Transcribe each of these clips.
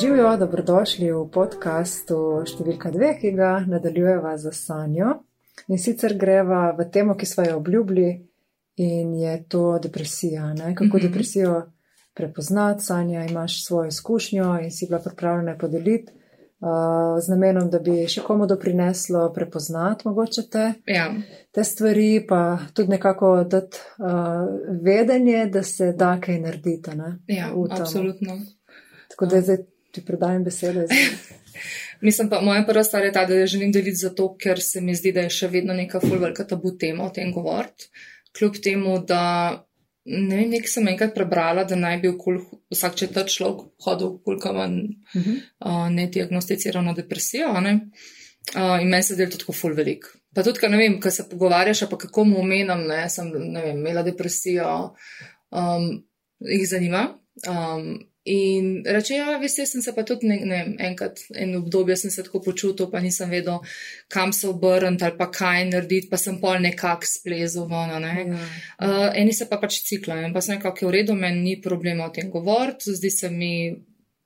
Živijo, dobrodošli v podkastu številka dve, ki ga nadaljujeva za sanjo. In sicer greva v temo, ki smo jo obljubili, in je to depresija. Ne? Kako mm -hmm. depresijo prepoznati, sanja imaš svojo izkušnjo in si bila pripravljena podeliti. Uh, z namenom, da bi še komu doprineslo prepoznati mogoče te, Ja. te stvari, pa tudi nekako dati uh, vedenje, da se da kaj narediti. Ne, Ja, absolutno. Tako da zdaj ti predajam besedo. zdaj. Mislim pa, moja prva stvar je ta, da jo želim deliti zato, ker se mi zdi, da je še vedno neka ful velika tabu tema o tem govoriti. Kljub temu, da ne vem, nekaj sem enkrat prebrala, da naj bi okol vsak četrt človek hodil okol kamen Mhm. uh, nediagnosticirano depresijo. Ne? Uh, in meni se to tako ful velik. Pa tudi, ker ne vem, kaj se pogovarjaš, pa kako mu omenam, ne, sem, ne vem, imela depresijo, um, jih zanima. Um, in reče, ja, veste, sem se pa tudi, ne, ne enkrat, en obdobje sem se tako počutil, pa nisem vedel, kam se obrniti ali pa kaj narediti, pa sem pol nekako splezil ven, a ne. Ja. Uh, eni se pa pač ciklajo in pa sem nekako je v redu, meni ni problema o tem govoriti. Zdi se mi,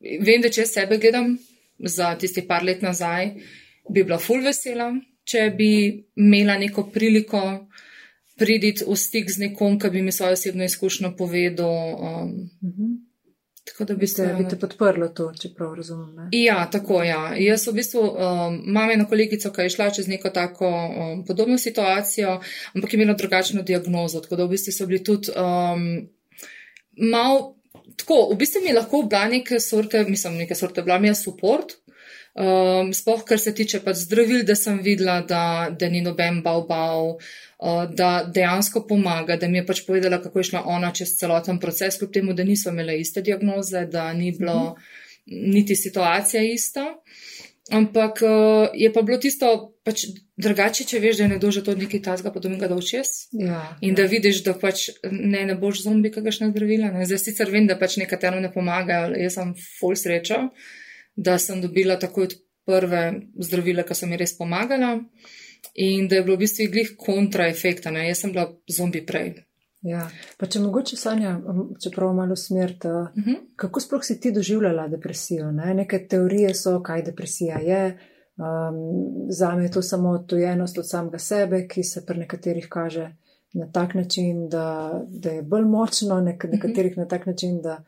vem, da če sebe gledam za tisti par let nazaj, bi bila full vesela, če bi imela neko priliko priditi v stik z nekom, ki bi mi svojo osebno izkušnjo povedal. Um, Mhm. Tako da bi se. bi te podprlo to, če prav razumem. Ne? Ja, tako ja. Jaz v bistvu um, imam eno kolegico, ki je šla čez neko tako um, podobno situacijo, ampak je imela drugačno diagnozo, tako da v bistvu so bili tudi um, mal. Tako, v bistvu mi je lahko bila neke sorte, mislim, neke sorte, bila mi je support, um, sploh kar se tiče pač zdravil, da sem videla, da, da ni noben bav bav, uh, da dejansko pomaga, da mi je pač povedala, kako je šla ona čez celoten proces, kljub temu, da niso imele iste diagnoze, da ni bilo mm -hmm. niti situacija ista. Ampak uh, je pa bilo tisto pač drugače, če veš, da je nekdo že to nekaj tazga, pa dominga da učes. Ja, In da vidiš, da pač ne, ne boš zombi, kakšna zdravila. Ne. Zdaj sicer vem, da pač nekaterim ne pomagajo, jaz sem full sreča, da sem dobila takoj od prve zdravila, ki so mi res pomagala. In da je bilo v bistvu glih kontraefekta, ne. jaz sem bila zombi prej. ja. Pa če mogoče sanja, čeprav malo smer, ta, Uh -huh. kako sploh si ti doživljala depresijo? Ne? Neke teorije so, kaj depresija je. Um, za me je to samo odtujenost od samega sebe, ki se pri nekaterih kaže na tak način, da, da je bolj močno, nek, nekaterih na tak način, da,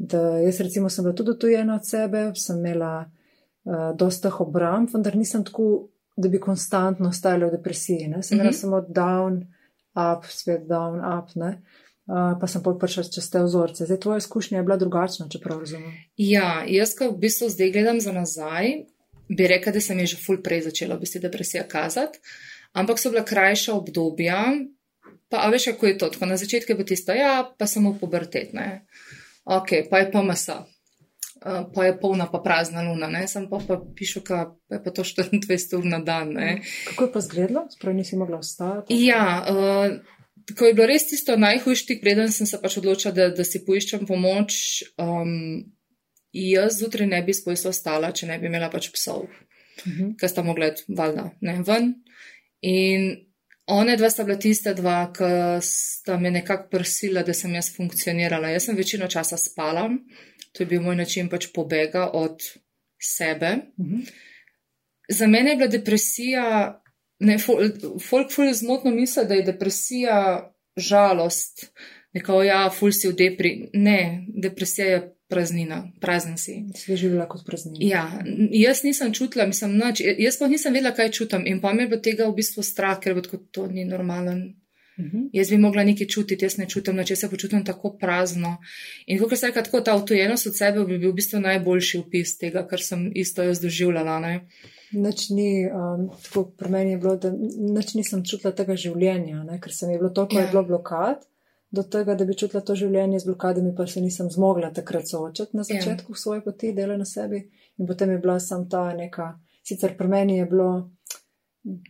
da jaz recimo sem bila tudi odtujena od sebe, sem imela uh, dosta obramb, vendar nisem tako, da bi konstantno ostajala v depresiji. Ne? Sem imela Mhm. samo down, up, spet down, up, ne? Uh, pa sem pol prišla čez te vzorce. Zdaj, tvoja izkušnja je bila drugačna, čeprav razumem. Ja, jaz, ko v bistvu zdaj gledam za nazaj, bi rekla, da sem je že ful prej začela v bistvu depresija kazati, ampak so bila krajša obdobja. Pa a veš, kako je to? Tako na začetku je bilo tisto, ja, pa samo pubertetne. Ok, pa je PMS. Uh, pa je polna, pa prazna luna, ne? sem pa, pa pišu, ka pa je pa to 24 ur na dan. Ne? Kako je pa zgledalo? Sprav nisi mogla ostati? Ja, uh, ko je bilo res tisto najhujši tik, preden sem se pač odločila, da, da si poiščem pomoč, um, jaz zjutraj ne bi spojsla ostala, če ne bi imela pač psov, Mhm. ki sta mogla valjda ne ven. In one dva sta bila tista dva, ki sta me nekako prsila, da sem jaz funkcionirala. Jaz sem večino časa spala, to je bil moj način pač pobega od sebe. Mhm. Za mene je bila depresija, ne, fol- folk ful zmotno misli, da je depresija žalost, neko ja, ful si v depri. Ne, depresija je praznina, prazen si. Si živela kot praznina. Ja, jaz nisem čutila, mislim, nič, jaz pa nisem vedela, kaj čutim in pa mi je bilo tega v bistvu strah, ker bo tako to ni normalen. Mhm. Jaz bi mogla nekaj čutiti, jaz ne čutim, na če se počutim tako prazno. In kot se reče, tako ta avtojenost od sebe bi bil v bistvu najboljši opis tega, kar sem isto jaz doživljala. Ne? Nič ni, um, tako pri meni je bilo, da nič nisem čutila tega življenja, ne? ker se mi je bilo toliko, ja. je bilo blokad, do tega, da bi čutila to življenje z blokadami, pa se nisem zmogla takrat soočati na Ja. začetku svoje poti, dela na sebi. In potem je bila sam ta neka, sicer pri meni je bilo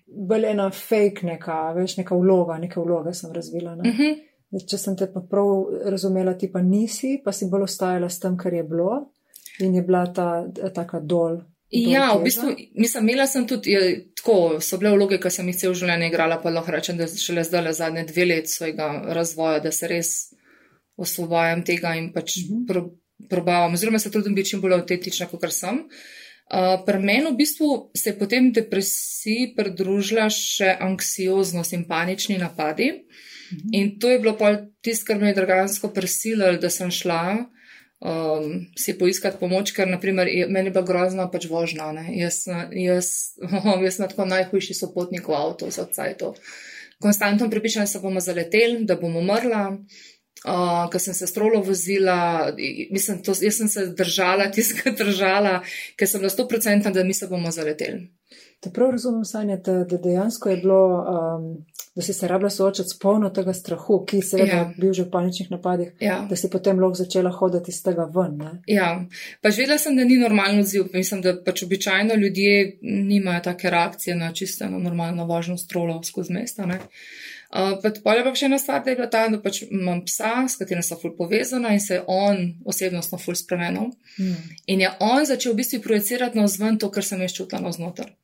bolj ena fake neka, veš, neka vloga, neka vloga sem razvila. Ne? Uh -huh. Zdaj, Če sem te pa prav razumela, ti pa nisi, pa si bolj ostajala s tem, kar je bilo in je bila ta taka dol. Ja, v bistvu, mislim, imela sem tudi, je, tako so bile vloge, ki sem jih cel življenje igrala, pa lahko rečem, da šele zdaj le zadnje dve let svojega razvoja, da se res osvobajam tega in pač Mhm. pro, probavam, oziroma se trudim biti čim bolj avtentična, kot sem. Uh, Pri meni v bistvu se je potem depresiji pridružila še anksioznost in panični napadi. Mhm. In to je bilo pa tisto, kar me je dragansko prisililo, da sem šla um, si poiskati pomoč, ker naprimer, meni bila grozna pač vožnja. Jaz, jaz, oh, jaz sem tako najhujši sopotnik v avtu za cajto. Konstantno pripišem, da se bomo zaleteli, da bomo umrla. Uh, ko sem se strolo vozila, mislim, to, jaz sem se držala, tiska držala, ker sem na 100% da mi se bomo zaleteli. Te prav razumem, Sanja, da, da dejansko je bilo, um, da si se rabila soočati s polno tega strahu, ki se je ja. bil že v paničnih napadih, ja. da si potem lahko začela hoditi iz tega ven. Ne? Ja, pač vedela sem, da ni normalen odziv. Mislim, da pač običajno ljudje nimajo take reakcije na čisto normalno važno strolo skozi mesta. Ne? Uh, pa je pa še ena stvar, da je bila ta, da pač imam psa, s katerim sem ful povezana in se je on osebnostno ful spremenil. Mm. In je on začel v bistvu projicirati na vzven to, kar sem jaz čutila na znotraj.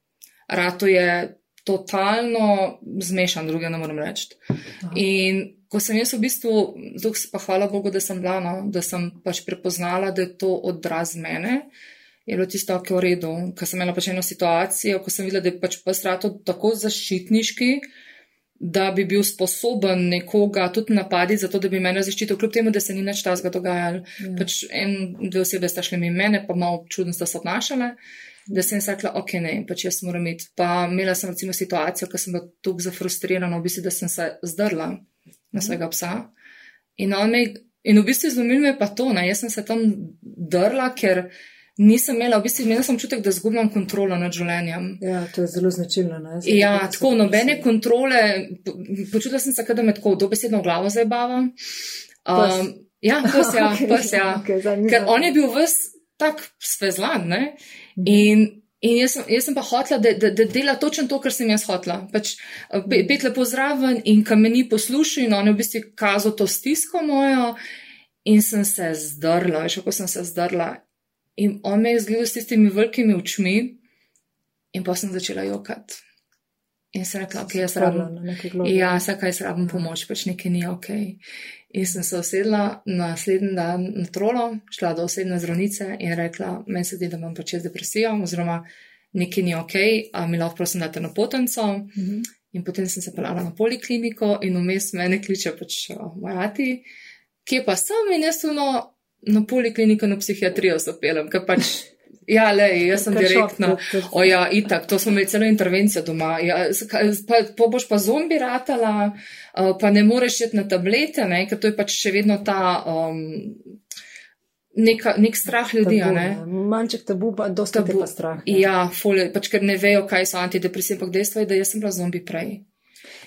Rato je totalno zmešan, druge ne morem reči. In ko sem jaz v bistvu, zdaj pa hvala Bogu, da sem bila, no, da sem pač prepoznala, da je to odraz mene. Je bilo tisto, ki je v redu, ker sem imela pač eno situacijo, ko sem videla, da je pač pa strato tako zaščitniški, da bi bil sposoben nekoga tudi napaditi, zato da bi mene zaščitil, kljub temu, da se ni nič tazga dogajalo. Ja. Pač en, dve osebe sta šli mi mene, pa malo čudno sta se obnašale, da sem rekla, ok, ne, pač jaz moram iti. Pa imela sem recimo situacijo, ko sem bila tukaj zafrustrirana, v bistvu, da sem se zdrla na svojega psa. In, me, in v bistvu zlomil me pa to, ne, jaz sem se tam drla, ker nisem imela, v bistvu imela sem čutek, da zgubljam kontrolo nad življenjem. Ja, to je zelo značilno. Ne? Zdaj, ja, tako, nobene kontrole, počutila sem se, da me tako dobesedno v glavo zabava. Um, ja, pes, ja, okay, pes, ja. Okay, Ker on je bil ves tak svezlan, ne? Mhm. In, in jaz, sem, jaz sem pa hotla, da, da, da dela točno to, kar sem jaz hotla. Pač, pet lepo zraven in kam me ni poslušal in on je v bistvu kazal to stisko mojo. In sem se zdrla, še ko sem se zdrla. In on me je zgledal s tistimi velikimi očmi, in pa sem začela jokati. In sem rekla, ok, jaz rabim. Ja, vsakaj jaz rabim pomoč, pač nekaj ni ok. In sem se usedla naslednji dan na trolo, šla do osebne zdravnice in rekla, meni se zdi, da imam pač depresijo, oziroma nekaj ni ok, a mi lahko prosim date na potenco. Mm -hmm. In potem sem se pelala na polikliniko in vmes mene kliče pač mojati, kje pa sem in jaz suno na polikliniko, na psihiatrijo se pelem, ker pač. Ja, le, jaz sem direktna. O ja, itak, to smo imeli celo intervencijo doma. Ja, pa, pa boš pa zombi ratala, pa ne moreš jeti na tablete, ne, ker to je pač še vedno ta. Um, Neka, nek strah ljudi. Manjček tabu, pa dosta tabu. pa strah. Ja, ja folje, pač ker ne vejo, kaj so antidepresije, ampak dejstvo je, da jaz sem bila zombi prej.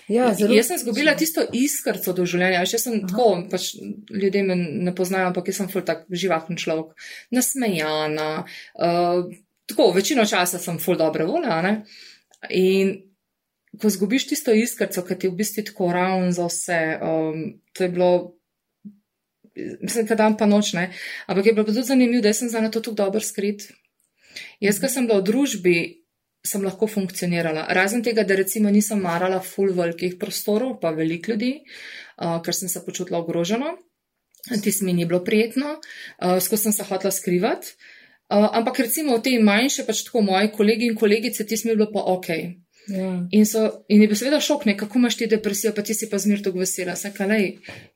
Ja, zelo, jaz sem izgubila tisto iskrco do življenja. Jaz sem Aha. tako, pač ljudje me ne poznajo, ampak jaz sem ful tak živahen človek, nasmejana. Uh, tako, večino časa sem ful dobre volja. Ne? In ko zgubiš tisto iskrco, ki ti v bistvu tako ravno za vse, um, to je bilo. Mislim, da dan pa noč ne. Ampak je bilo tudi zanimivo, da sem za to tako dober skrit. Jaz, ko sem bila v družbi, sem lahko funkcionirala. Razen tega, da recimo nisem marala full velikih prostorov, pa velik ljudi, uh, ker sem se počutila ogroženo. Tis mi ni bilo prijetno, uh, skozi sem se hotla skrivati. Uh, ampak recimo v tej manjše, pač tako moji kolegi in kolegice, tis mi je bilo pa ok. Ja. In, so, in je bil seveda šok, ne, kako imaš ti depresijo, pa ti si pa zmer tako vesela. Saj, lej,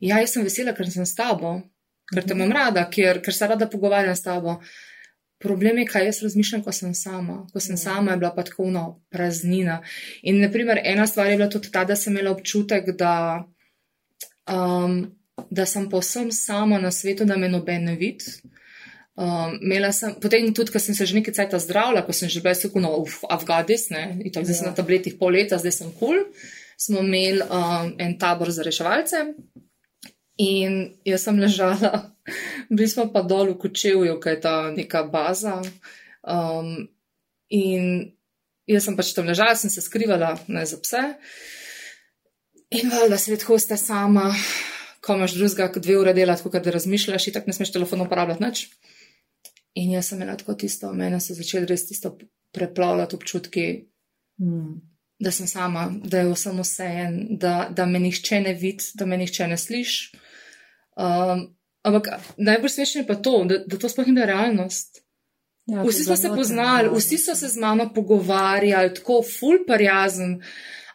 ja, jaz sem vesela, ker sem s tabo, ker te imam rada, ker, ker se rada pogovarjam s tabo. Problem je, kaj jaz razmišljam, ko sem sama. Ko sem sama, je bila pa tako no, praznina. In, naprimer, ena stvar je bila tudi ta, da sem imela občutek, da, um, da sem posem sama na svetu, da me noben ne vidi. Um, sem, potem tudi, ko sem se že nekaj cajt zdravila, ko sem že bila tako no, v Afgadis, ne, in tako zdaj sem na tabletih pol leta, zdaj sem kul, cool, smo imeli um, en tabor za reševalce. In jaz sem ležala, bili smo pa dol v Kočevju, kaj je ta neka baza. Um, in jaz sem pač tam ležala, sem se skrivala ne, za pse. In valjda svet hosta sama, ko imaš drugega, dve ure delati, kot da razmišljaš, in tako ne smeš telefon uporabljati nič. In jaz sem tako tisto, meni so začeli res tisto preplavljati občutki. Hmm da sem sama, da je vsem vse en, da, da me nihče ne vidi, da me nihče ne sliši. Um, ampak najbolj smešno je pa to, da, da to sploh ni bila realnost. Ja, Vsi smo se poznali, vsi so se z mano pogovarjali, tako ful parjazen.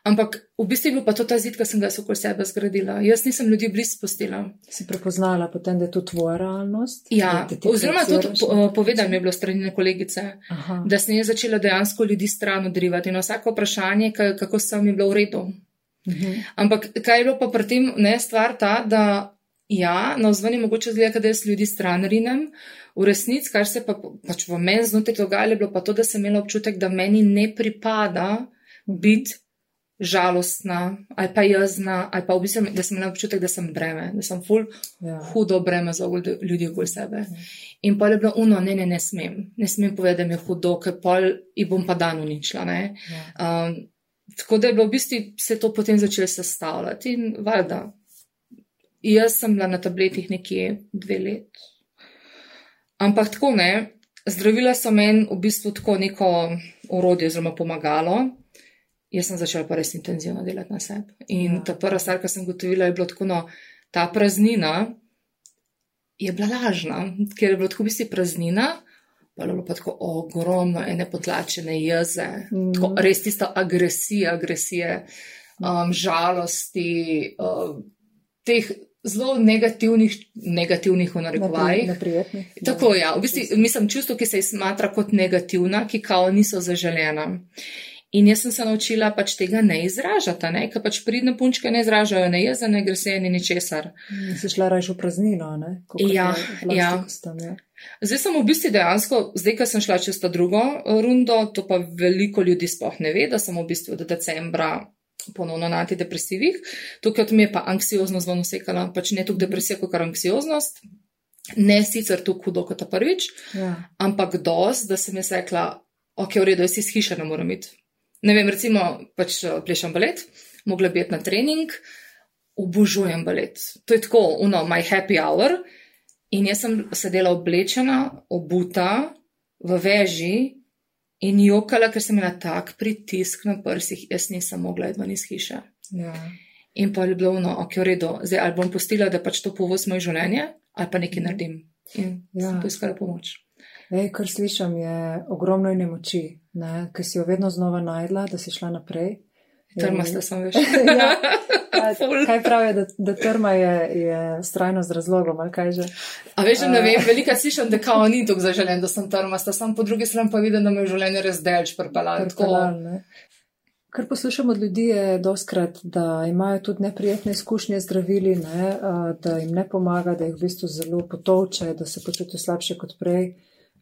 Ampak v bistvu je bil pa to ta zid, ki sem ga okoli sebe zgradila. Jaz nisem ljudi blizu spustila. Si prepoznala potem, da je to tvoja realnost? Ja, oziroma tudi po, na- povedal mi je bilo strani kolegice, Aha. da sem jaz začela dejansko ljudi stran odrivati. Na vsako vprašanje, ka- kako sem mi bilo v redu. Mhm. Ampak kaj je bilo pa pri tem, ne stvar ta, da ja, na vzven je mogoče zgleda, da jaz ljudi stran rinem. V resnici, kar se pa pač v meni znotraj dogajalo, je bilo pa to, da sem imela občutek, da meni ne pripada biti žalostna ali pa jazna, ali pa v bistvu, da sem imela občutek, da sem breme, da sem ful Ja. hudo breme za ljudi okoli sebe. In pa je bilo uno, ne, ne, ne smem, ne smem povedati, da mi je hudo, ker pol jih bom pa dan uničila. Ja. Um, tako da je bilo v bistvu se to potem začelo sestavljati in valjda. Jaz sem bila na tabletih nekje dve let. Ampak tako ne, zdravila so meni v bistvu tako neko orodje oziroma pomagalo. Jaz sem začela pa res intenzivno delati na sebi. In Ja. ta prva stvar, ki sem gotovila, je bilo tako, no, ta praznina je bila lažna, ker je bilo tako v bistvu praznina, pa je bilo pa tako ogromno ene potlačene jeze, tako res tista agresija, agresije, um, žalosti, um, teh zelo negativnih, negativnih v narekovajih. Neprijetni. Tako ja, v bistvu mislim čustvo, ki se jih smatra kot negativna, ki kao niso zaželena. In jaz sem se naučila pač tega ne izražati, ne? ker pač pridne punčke ne izražajo ne jeze, ne agresije, ni ničesar. Si šla raje v praznino, ne? Kakor Ja, ja. s tem, ja. Zdaj sem v bistvu dejansko, zdaj, ko sem šla čez ta drugo eh, rundo, to pa veliko ljudi sploh ne ve, da sem v bistvu od decembra ponovno na antidepresivih. Tukaj mi je pa anksioznost zelo usekala, pač ne toliko depresija, kot kar anksioznost. Ne sicer tako hudo kot ta prvič, Ja. ampak dost, da sem jaz rekla, ok, v redu, jaz iz hiše ne morem iti. Ne vem, recimo, pač eh, plešem balet, mogla bi iti na trening, obožujem balet. To je tako, uno, my happy hour. In jaz sem sedela oblečena, obuta, v veži in jokala, ker sem imela tak pritisk na prsih, jaz nisem mogla iti ven iz hiše. Ja. In pa je bilo, no, ok, v redu, zdaj ali bom pustila, da pač to povoz moje življenje, ali pa nekaj naredim. In ja. Sem poiskala pomoč. Ej, kar slišim, je ogromno ene ker si jo vedno znova najdla, da si šla naprej. Trmasta sem, veš. ja. Kaj pravijo, da, da trma je, je strajno z razlogom, ali kaj že? A veš, ne vem, veliko slišim, da kao ni tako zaželen, da sem trmasta, sam po drugi strani pa vidim, da me je življenje res delč prepelalo. Kar poslušam od ljudi je doskrat, da imajo tudi neprijetne izkušnje z zdravili, ne, a, da jim ne pomaga, da jih v bistvu zelo potovče, da se počutijo slabše kot prej.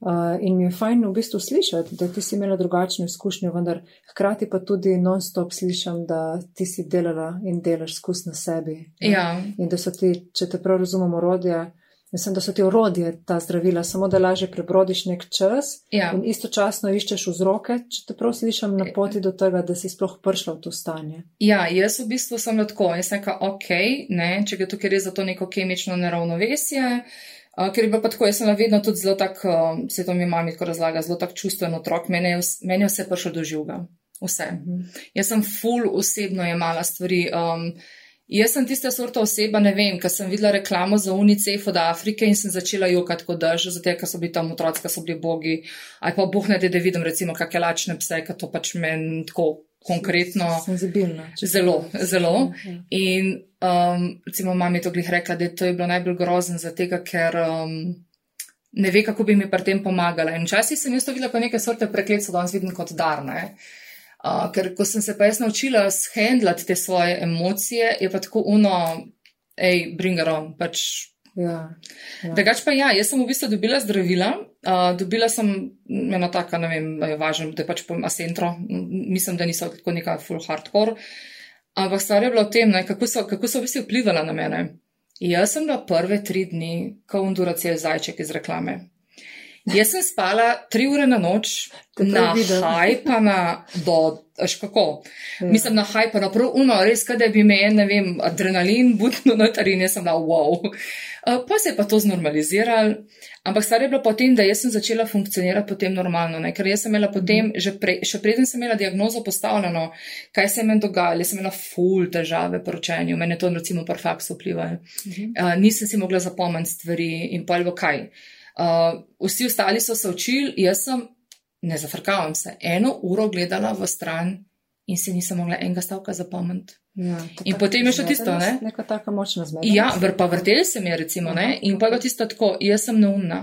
A, In mi je fajn v bistvu slišati, da ti si imela drugačno izkušnjo, vendar hkrati pa tudi non-stop slišam, da ti si delala in delaš skus na sebi. ja, In da so ti, če te prav razumem, orodja, mislim, da so ti orodje ta zdravila, samo da lažje prebrodiš nek čas ja. in istočasno iščeš vzroke, če te prav slišim, na poti do tega, da si sploh prišla v to stanje. ja, jaz v bistvu sem lahko, jaz sem rekla, ok, ne, če gre tukaj res za to neko kemično neravnovesje. Uh, ker je bilo pa tako, jaz sem vedno tudi zelo tak, uh, se to mi mami tako razlaga, zelo tak čustven otrok, meni je, meni je vse prišlo do živega. Vse. Mhm. Jaz sem full osebno jemala stvari. Um, jaz sem tista sorta oseba, ne vem, ker sem videla reklamo za UNICEF od Afrike in sem začela jokati kot dež, zato ker so bili tam otroci, ker so bili bogi. Ali pa boh ne, da vidim recimo kakšne lačne pse, ker to pač meni tako konkretno. Senzibilna. če Zelo, zelo. rečem. In um, recimo mami to glih rekla, da je to je bilo najbolj grozen zato, ker um, ne ve, kako bi mi pri tem pomagala. In včasih sem jaz to videla kot neke sorte prekletstva, danes vidim kot dar. ne. Uh, ker ko sem se pa jaz naučila shendlati te svoje emocije, je pa tako uno, hej, bring it on, pač Ja, ja. Drugač pa ja, jaz sem v bistvu dobila zdravila. Uh, dobila sem eno taka, ne vem, je važno, da je pač po asentro. Mislim, da niso tako neka full hardcore. Ampak stvar je bila v tem, ne, kako, so, kako so v bistvu vplivala na mene. Jaz sem bila prve tri dni kot unduracel zajček iz reklame. Jaz sem spala tri ure na noč, na hajpana do, až kako. Ja. Mislim, na hajpana, prav uno, res, kada bi me, ne vem, adrenalin butno notar in jaz sem dal wow. Uh, pa se je pa to znormaliziralo, ampak stvar je bila potem, da jaz sem začela funkcionirati potem normalno, ne? ker jaz sem imela potem, mm. pre, še preden sem imela diagnozo postavljeno, kaj se je meni dogajalo, jaz sem imela full težave po ročenju, meni je to recimo par faksu vplivalo. -hmm. uh, nisem si mogla zapomniti stvari in pa ali kaj. Uh, vsi ostali so se učili, jaz sem, ne zafrkavam se, eno uro gledala v stran in se nisem mogla enega stavka zapomniti. Ja, in potem je še tisto, ne? Neka taka močna zmeda. Ja, vr pa vrtel se mi je, recimo, ne? In pa je tisto tako, jaz sem neumna.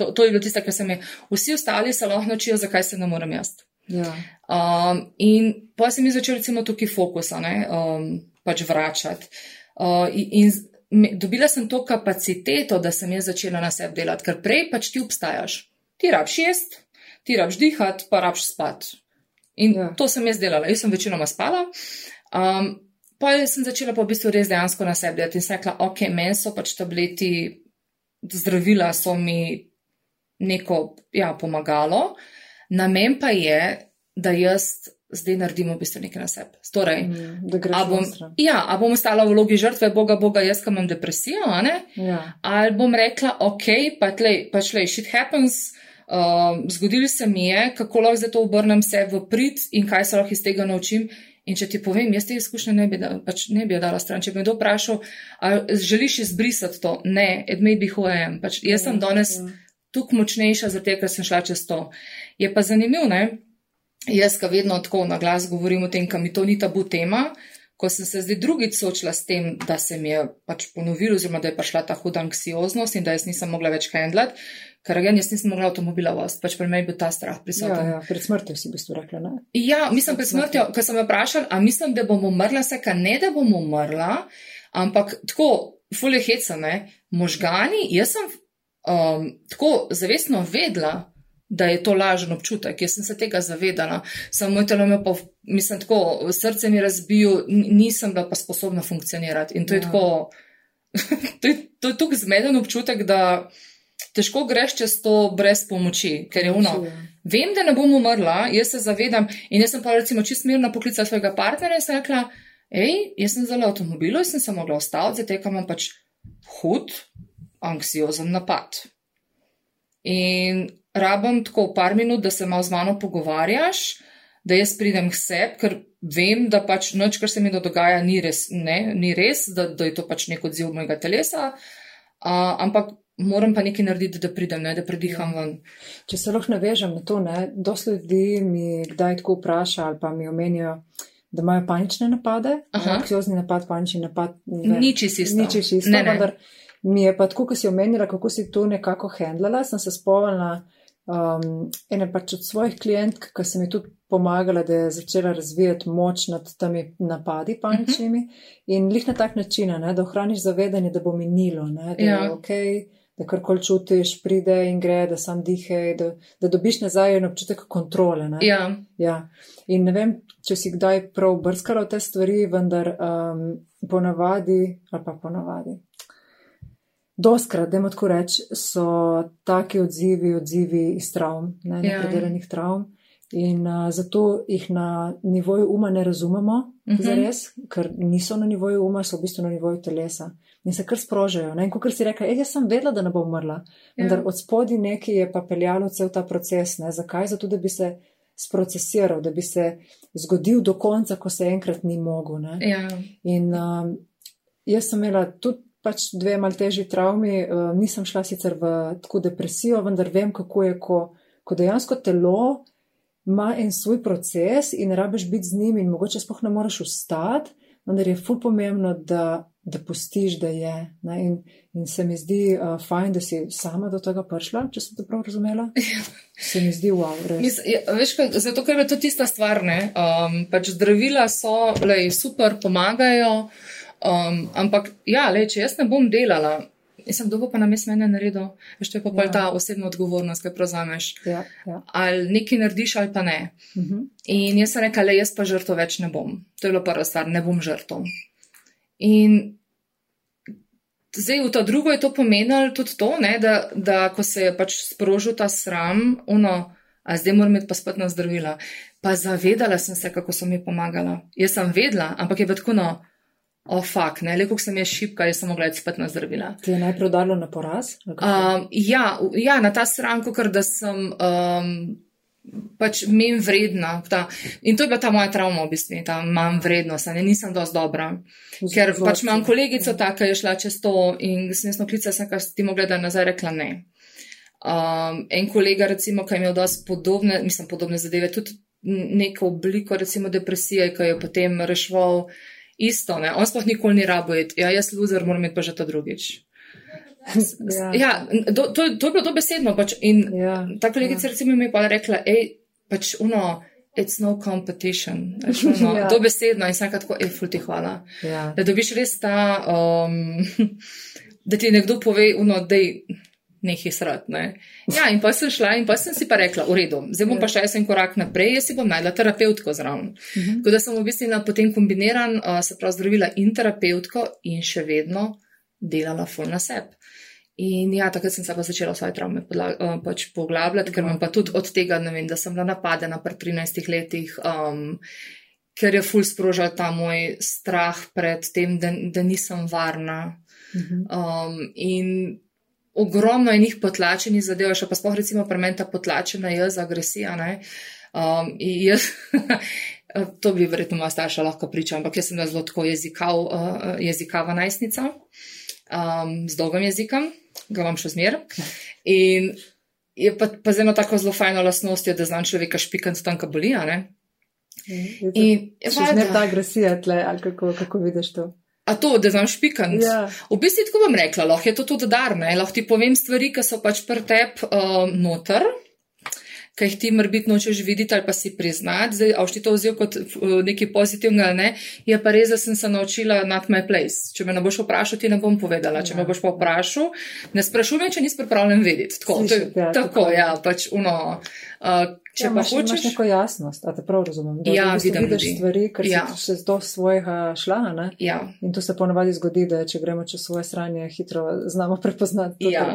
To, to je bilo tisto, kar se mi je. Vsi ostali se lahko naučijo, zakaj se ne morem jaz. Ja. Um, in pa se mi začel, recimo, tukaj fokusa, ne? Um, pač vračati. Uh, in, dobila sem to kapaciteto, da sem jaz začela na sebi delati, ker prej pač ti obstajaš. Ti rabš jesti, ti rabš dihati, pa rabš spati. In ja. to sem jaz delala, jaz sem večinoma spala. Um, pa sem začela pa v bistvu res dejansko na sebi delati in sem rekla, ok, meni so pač tableti, zdravila so mi neko, ja, pomagalo. Namen pa je, da jaz zdaj naredimo v bistvu nekaj na sebi. Torej, mm, a bom, ja, a bom ostala v vlogi žrtve, Boga, Boga, jaz kam imam depresijo, ja. ali bom rekla, ok, pa tlej, pač lej, shit happens. Uh, zgodilo se mi je, kako lahko zdaj to obrnem se v prid in kaj se lahko iz tega naučim. In če ti povem, jaz te izkušnje ne bi, da, pač ne bi dala stran. Če bi me kdo vprašal, ali želiš izbrisati to, ne, it may be who I am. Pač jaz sem ja, danes ja. tukaj močnejša, zato ker sem šla čez to. Je pa zanimivo, ne? Jaz, ki vedno tako na glas govorim o tem, kam mi to ni tabu tema, ko sem se zdaj drugič soočila s tem, da se mi je pač ponovilo, oziroma da je prišla ta huda anksioznost in da jaz nisem mogla več handlat, ker again, jaz nisem mogla avtomobila voziti, pač pri meni je bil ta strah prisoten. Ja, ja, pred smrtjo si v bistvu rekla, ne? Ja, mislim pred smrtjo, ker sem jo vprašala, a mislim, da bom umrla, se ka ne, da bom umrla, ampak tako, fulje heca, ne, možgani, jaz sem um, tako zavestno vedla, da je to lažen občutek. Jaz sem se tega zavedala, samo moj telo me pa, mislim, tako, srce mi razbijo, nisem bila pa sposobna funkcionirati. In to je ja. tako, to je, to je tako zmeden občutek, da težko greš čez to brez pomoči, ker je uno. Vem, da ne bom umrla, jaz se zavedam in jaz sem pa recimo čist mirno poklicala svojega partnerja in sem rekla, hej, jaz sem zelo avtomobilu, jaz sem se mogla ostati, zdaj tekam pač hud, anksiozen napad. In rabim tako par minut, da se malo z mano pogovarjaš, da jaz pridem k sebi, ker vem, da pač noč, kar se mi dogaja, ni res, ne, ni res da, da je to pač nek odziv mojega telesa, uh, ampak moram pa nekaj narediti, da pridem, ne, da prediham ven. Če se lahko navežem na to, ne, dosti ljudi mi kdaj tako vpraša ali pa mi omenijo. Da imajo panične napade, anksiozni napad, panični napad. Niči si isto. Niči si isto, vendar mi je pa tako, ko si omenila, kako si to nekako handlala, sem se spomnila, um, ene pač od svojih klientk, ki sem ji tudi pomagala, da je začela razvijati moč nad temi napadi paničnimi uh -huh. in lih na tak način, ne, da ohraniš zavedanje, da bo minilo, ne, da ja. je ok, da karkoli čutiš, pride in gre, da sam dihe, da, da dobiš nazaj en občutek kontrole. Ne. Ja. ja. In ne vem, če si kdaj prav brskala v te stvari, vendar um, ponavadi, ali pa ponavadi, Doskrat, da imamo tako reči, so taki odzivi, odzivi iz travm, ne ja. predelanih travm. In uh, zato jih na nivoju uma ne razumemo, uh -huh. zares, ker niso na nivoju uma, so v bistvu na nivoju telesa in se kar sprožajo. Ne? In kot si rekel, jaz sem vedela, da ne bom umrla, vendar ja. od spodi nekaj je pa peljalo cel ta proces. Ne? Zakaj? Zato, da bi se sprocesiral, da bi se zgodil do konca, ko se enkrat ni mogel. Ja. In um, jaz sem imela tudi pač dve mal težji travmi, uh, nisem šla sicer v tako depresijo, vendar vem, kako je, ko, ko dejansko telo ima en svoj proces in rabiš biti z njim in mogoče spoh ne moreš ustati, vendar je ful pomembno, da, da pustiš, da je. In, in se mi zdi uh, fajn, da si sama do tega prišla, če sem to prav razumela. Ja. Se mi zdi wow, res. Mis, ja, veš, kaj, zato, ker je to tista stvar, ne? Um, pač zdravila so, lej, super, pomagajo. Um, ampak, ja, le, če jaz ne bom delala, sem dobro pa na mestu mene naredil, veš, to je pa ja. ta osebna odgovornost, ki prevzameš. Ja, ja. Ali nekaj narediš, ali pa ne. Uh mhm. -huh. In jaz sem rekla, le, jaz pa žrtvo več ne bom. To je bila prva stvar, ne bom žrtvo. In zdaj v to drugo je to pomenilo tudi to, ne, da, da ko se je pač sprožil ta sram, ono, a zdaj moram imeti pa spet na zdravila. Pa zavedala sem se, kako so mi pomagala. Jaz sem vedela, ampak je pa tako, no, o oh, fuk, ne, le kako sem je šipka, jaz sem mogla iti spet na zdravila. Ti je najprej dalo na poraz? Um, ja, ja, na ta sram, ker da sem. Um, pač menj vredna. Ta, in to je bila ta moja travma, v bistvu, ta manj vrednost, ne nisem dosti dobra. Ker pač imam kolegico, ta, ki je šla čez to in sem jaz noklica, sem kar ti mogla, da nazaj rekla ne. Um, en kolega, recimo, ki je imel dosti podobne, mislim, podobne zadeve, tudi neko obliko, recimo, depresije, ki je potem rešval isto, ne. On sploh nikoli ni rabo, ja, jaz loser, moram imeti pa že to drugič. Ja, ja to, to, to je bilo to besedno. Pač. In ja, ta kolegica, ja. recimo, mi je pa rekla, hej, pač uno. It's no competition. No, ja. To besedno in sem tako, ej, fulti hvala. Ja. Da dobiš res ta, um, da ti nekdo pove, uno, da je nekaj srat. Ne? Ja, in pa sem šla in pa sem si pa rekla, v redu, zdaj bom ja. pa še en korak naprej, jaz si bom najla terapeutko zraven. Uh mhm. -huh. Tako da sem v bistvu potem kombiniran, uh, se pravi, zdravila in terapeutko in še vedno delala full na sebi. In ja, takrat sem se pa začela svoje travme uh, pač poglabljati, ker imam pa tudi od tega, ne vem, da sem bila napadena pri 13 letih, um, ker je ful sprožal ta moj strah pred tem, da, da nisem varna. Mhm. Um, in ogromno je njih potlačenih zadev, še pa spoh recimo pri meni ta potlačena jaz, agresija. Um, jaz, to bi verjetno moja starša lahko pričala, ampak jaz sem zelo tako jezikav, uh, jezikava najstnica um, z dolgim jezikom, ga imam še zmer. In je pa, pa z eno tako zelo fajno lastnostjo, da znam človeka špikant tam, ka boli. Mhm. In je pa ne ta agresija tle, ali kako, kako vidiš to? A to, da znam špikant. Ja. V bistvu tako bom rekla, lahko je to tudi darno, lahko ti povem stvari, ki so pač pri tebi um, noter ki jih ti morbit nočeš videti ali pa si priznati, zdaj, a ti to vzel kot uh, nekaj pozitivnega, ne, je pa res, da sem se naučila not my place. Če me ne boš vprašal, ti ne bom povedala. Če ja. me boš pa vprašal, ne sprašuj me, če nisi pripravljen vedeti. Tako, Slišit, to, ja, tako, tako, ja, pač uno. Uh, Če ja, pa imaš, hočeš neko jasnost, a te prav razumem, da ja, vidiš ljudi. stvari, ker ja. si se do svojega šla, ne? Ja. In to se ponavadi zgodi, da če gremo čez svoje stranje, hitro znamo prepoznati. Ja.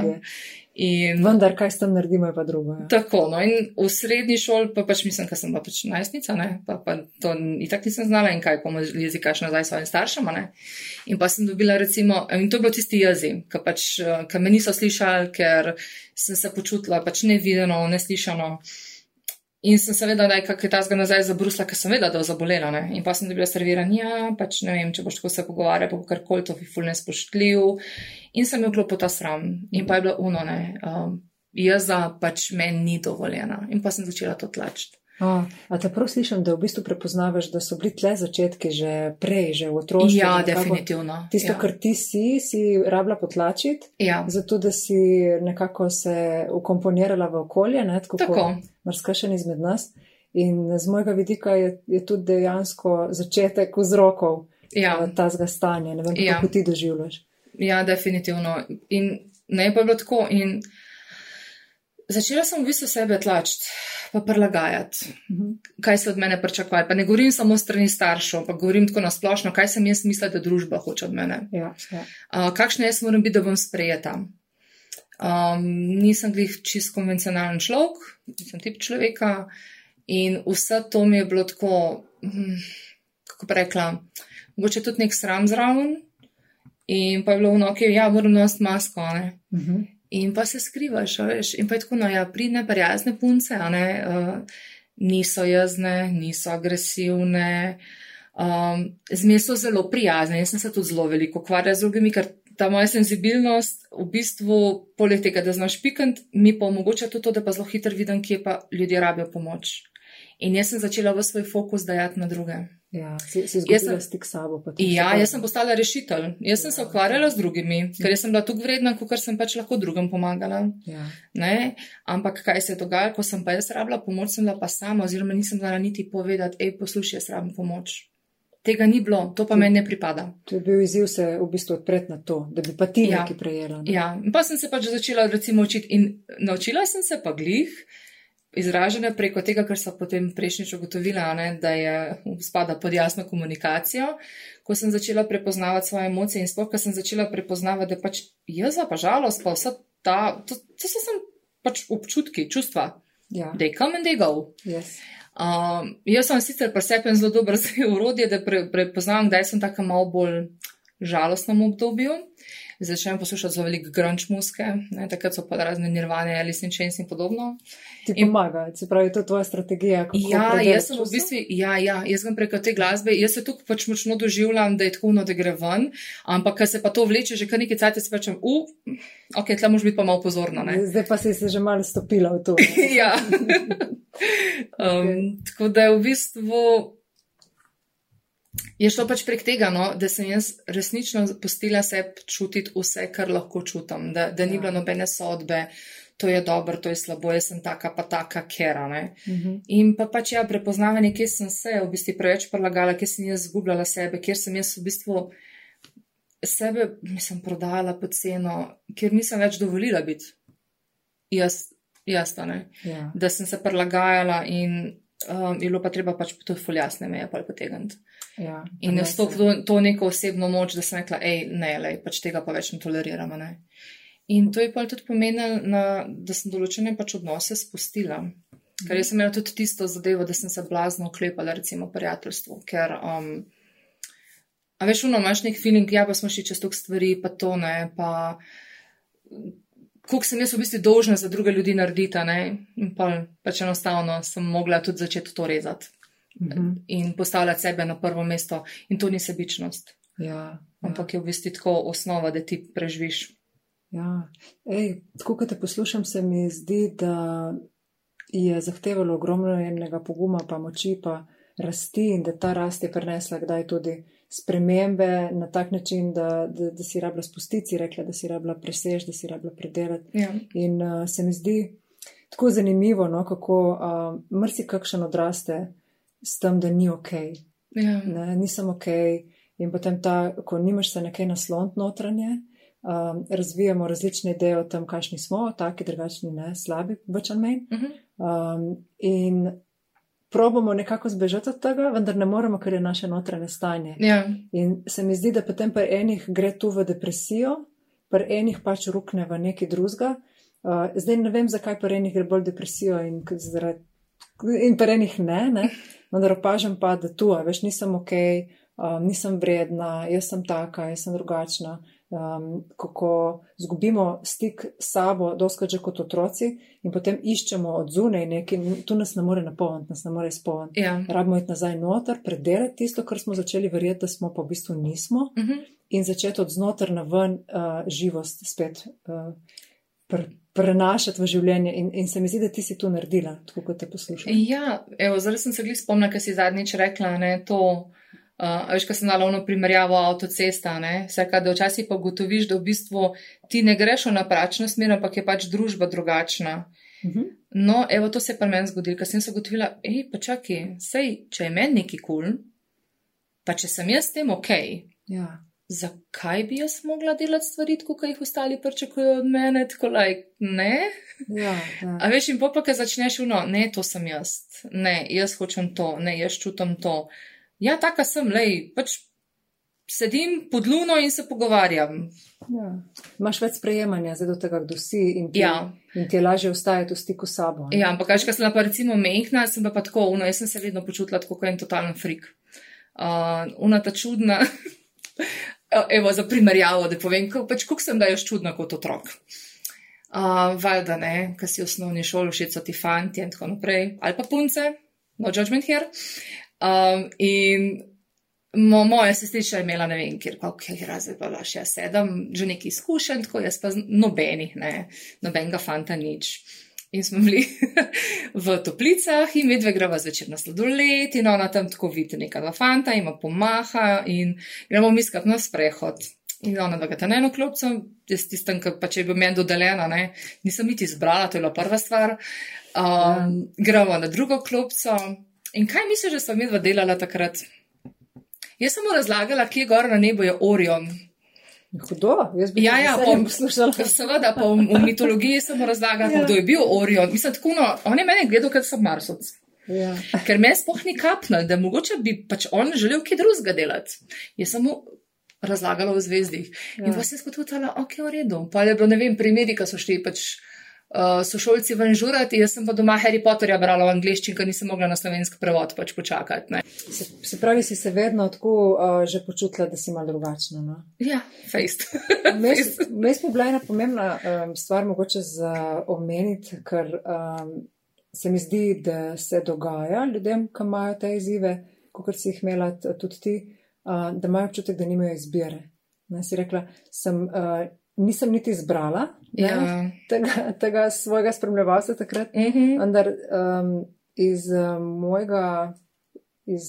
In, Vendar, kaj s tem naredimo, je pa drugo. Ja. Tako, no in v srednji šoli, pa pač mislim, ker sem bila pač najstnica, ne, pa, pa to itak nisem znala in kaj pomo jezika še nazaj svojim staršem, ne. In pa sem dobila recimo, in to je bilo tisti jezik, ki pač, ki me niso slišali, ker sem se počutila pač nevideno, neslišano. In sem seveda, da je kaj ta zga nazaj zabrusla, ker sem vedela, da je zabolela. Ne? In pa sem dobila serviranje, ja, pač ne vem, če boš tako se pogovarjal, pa kar koli to fulne spoštljiv. In sem jo klopila ta sram. In pa je bilo uno, ne, um, jeza pač meni ni dovoljena. In pa sem začela to tlačiti. A, a te prav slišim, da v bistvu prepoznavaš, da so bili tle začetki že prej, že v otroštvu. Ja, definitivno. Tisto, ja. kar ti si, si rabila potlačiti, ja. zato da si nekako se ukomponirala v okolje, ne, tako, tako. marskašen izmed nas. In z mojega vidika je, je tudi dejansko začetek vzrokov ja. tazga stanja. Ne vem, ja. kako ti doživljaš. Ja, definitivno. In ne pa bilo tako. In začela sem v bistvu sebe tlačiti pa prilagajati, mhm. kaj se od mene pričakuje. Pa ne govorim samo strani staršev, pa govorim tako nasplošno, kaj sem jaz mislila, da družba hoče od mene. Ja, ja. Uh, kakšna jaz moram biti, da bom sprejeta? Um, nisem glih čist konvencionalen človek, nisem tip človeka in vse to mi je bilo tako, hm, kako bi rekla, mogoče tudi nek sram zraven. In pa je bilo v noki, ja, moram nositi masko. Uh -huh in pa se skrivaš, veš, in pa je tako, no, ja, pridne, prijazne punce, ne, uh, niso jazne, niso agresivne, um, zmeraj so zelo prijazne. Jaz sem se tudi zelo veliko ukvarjala z drugimi, ker ta moja senzibilnost, v bistvu, poleg tega, da znaš pikant, mi pa omogoča tudi to, da pa zelo hitro vidim, kje pa ljudje rabijo pomoč. In jaz sem začela v svoj fokus dajati na druge. Ja, si, si izgubila stik s sabo. Ja, jaz sem postala rešitelj. Jaz sem ja. se ukvarjala z drugimi, ker sem bila tukaj vredna, kot sem pač lahko drugim pomagala. Ja. Ampak kaj se je dogajalo, ko sem pa jaz rabila pomoč, sem bila pa sama, oziroma nisem znala niti povedati, hej, poslušaj, jaz rabim pomoč. Tega ni bilo, to pa meni ne pripada. To je bil izziv se v bistvu odpreti na to, da bi pa ti ja. nekaj prejela. Ne? Ja, in pa sem se pač začela recimo učiti in naučila sem se pa glih izražene preko tega, kar so potem prejšnjič ugotovila, ne, da je spada pod jasno komunikacijo, ko sem začela prepoznavati svoje emocije in sploh, ko sem začela prepoznavati, da pač jaz pa žalost, pa vse ta, to, to so sem pač občutki, čustva. Ja. They come and they go. Yes. Um, jaz sem sicer presepem zelo dobro za urodje, da pre, prepoznam, kdaj sem tako malo bolj žalostnem obdobju. Začnem poslušati zelo veliko grunge muske, ne, takrat so pa razne nirvane, Alice in Chains in podobno. Ti pomaga, se pravi, to je tvoja strategija. Ja, jaz sem v bistvu, ja, ja, jaz sem preko te glasbe, jaz se tukaj pač močno doživljam, da je tako, no, da gre ven, ampak ker se pa to vleče že kar nekaj cajt, se pačem, u, ok, tle moraš biti pa malo pozorna, ne. Zdaj pa si se že malo stopila v to. ja. um, tako da je v bistvu. Je šlo pač prek tega, no, da sem jaz resnično pustila se čutiti vse, kar lahko čutim, da, da ni Ja. bilo nobene sodbe, to je dobro, to je slabo, jaz sem taka pa taka kera. Ne. Mhm. In pa pač ja, prepoznavanje, kje sem se v bistvu preveč prelagala, kje sem jaz zgubljala sebe, kjer sem jaz v bistvu sebe, mislim, prodajala po ceno, kjer nisem več dovolila biti. Jaz, jaz ta ne Ja. da sem se prilagajala in um, je bilo pa treba pač to fuljasne meje pa potegniti. Ja. In Ja, jaz to, to, neko osebno moč, da sem rekla, hej, ne, lej, pač tega pa več ne toleriramo. Ne. In to je pa tudi pomenilo, na, da sem določene pač odnose spustila. Ker jaz sem imela tudi tisto zadevo, da sem se blazno oklepala, recimo, prijateljstvu, ker. Um, a veš, uno, imaš nek feeling, ja, pa smo šli čez tok stvari, pa to ne, pa koliko sem jaz v bistvu dolžna za druge ljudi narediti, ne, in pa pač enostavno sem mogla tudi začeti to rezati Mhm. in postavljati sebe na prvo mesto. In to ni sebičnost, Ja. ampak je v bistvu tako osnova, da ti preživiš. Ja, Ej, tako kot te poslušam, se mi zdi, da je zahtevalo ogromno enega poguma, pa moči, pa rasti in da ta rast je prinesla kdaj tudi spremembe na tak način, da, da, da si rabila spustiti, si rekla, da si rabila presež, da si rabila predelati. Ja. In uh, se mi zdi tako zanimivo, no, kako uh, mrsi kakšen odraste s tem, da ni ok, Ja. ne, nisem ok. In potem ta, ko nimaš se nekaj nasloniti notranje, um, razvijamo različne ideje o tem, kakšni smo, taki, drugačni, ne, slabi, več ali manj. Mhm. Um, in probamo nekako zbežati od tega, vendar ne moremo, ker je naše notranje stanje. Ja. In se mi zdi, da potem pri enih gre tu v depresijo, pri enih pač rukne v neki drugega. Uh, zdaj ne vem, zakaj pri enih gre bolj depresijo in, zaradi, in pri enih ne, ne. Vendar opažam pa, da tu, a veš, nisem ok, um, nisem vredna, jaz sem taka, jaz sem drugačna. Um, kako zgubimo stik s sabo, doskrat že kot otroci, in potem iščemo od zunaj nekaj, tu nas ne more napolniti, nas ne more izpolniti. Ja. Rabimo iti nazaj noter, predelati tisto, kar smo začeli verjeti, da smo pa v bistvu nismo, Mhm. in začeti od znotraj na ven uh, živost spet uh, pr prenašati v življenje. In, in se mi zdi, da ti si to naredila, tako kot te poslušam. Ja, evo, zdaj sem se glih spomnila, kar si zadnjič rekla, ne, to, uh, veš, kar sem dala ono primerjavo avtocesta, ne, vse, kaj, da včasih pa gotoviš, da v bistvu ti ne greš v napačno smer, ampak je pač družba drugačna. Uh -huh. No, evo, to se je pri meni zgodilo, ker sem se ugotovila, hej, pa čakaj, sej, če je meni neki kul, cool, pa če sem jaz s tem ok, ja. Zakaj bi jaz mogla delati stvari, kot jih ostali pričakujejo od mene, tako like, ne? Ja, ja. A veš, in pa, ko začneš uno, ne, to sem jaz, ne, jaz hočem to, ne, jaz čutim to. Ja, taka sem, lej, pač sedim pod luno in se pogovarjam. ja. Imaš več sprejemanja zdaj do tega, kdo si in ti, Ja. in ti je lažje ostajati v stiku s sabo. ne? Ja, ampak, kaj, ko sem pa recimo mehna, sem pa, pa tako, uno, jaz sem se vedno počutila tako kot en totalen frik. Uh, una ta čudna, evo, za primerjavo, da povem, kako pač, sem da jaz čudna kot otrok. Uh, valjda ne, ker si v osnovni šoli všeč so ti fanti in tako naprej, ali pa punce, no judgment here. Um, in mo, moja sestrična je imela ne vem, kjer, kako je razred, pa še sedem, že nekaj izkušenj, tako jaz pa nobenih, ne, nobenega fanta nič. In smo bili v toplicah in medve greva zvečer na sladoled in ona tam tako vidi neka dva fanta, ima pomaha in gremo mi skat na sprehod. In ona dva ga ta na eno klopco, jaz tistem, ki pa če je bil meni dodeljena, ne, nisem niti izbrala, to je bila prva stvar. Um, gremo na drugo klopco. In kaj misliš, da sva medva delala takrat? Jaz sem mu razlagala, kje gor na nebu je Orion. Hudo, jaz bi Ja, ja, bom- poslušala. Seveda, pa v, v mitologiji sem razlagal, Ja. kdo je bil Orion. Mislim, tako, no, on je mene gledal, ker sem Marsovc. Ja. Ker me sploh ni kapnil, da mogoče bi pač on želel kaj drugega delati. Sem mu razlagala o zvezdih. Ja. In pa sem skotutala, ok, v redu. Pa je bilo, ne vem, primeri, ko so šli pač. Uh, sošolci ven žurati, jaz sem pa doma Harry Potterja brala v angleščini, ker nisem mogla na slovenski prevod pač počakati. Ne. Se, se pravi, si se vedno tako uh, že počutila, da si malo drugačna. No? Ja, fejst. Mes mes mi je bila ena pomembna um, stvar, mogoče za omeniti, ker um, se mi zdi, da se dogaja ljudem, ki imajo te izzive, kot si jih imela tudi ti, uh, da imajo občutek, da nimajo izbire. Ne, si rekla, sem, uh, nisem niti izbrala ne, ja. tega, tega svojega spremljevalca takrat, Uh -huh. vendar um, iz uh, mojega, iz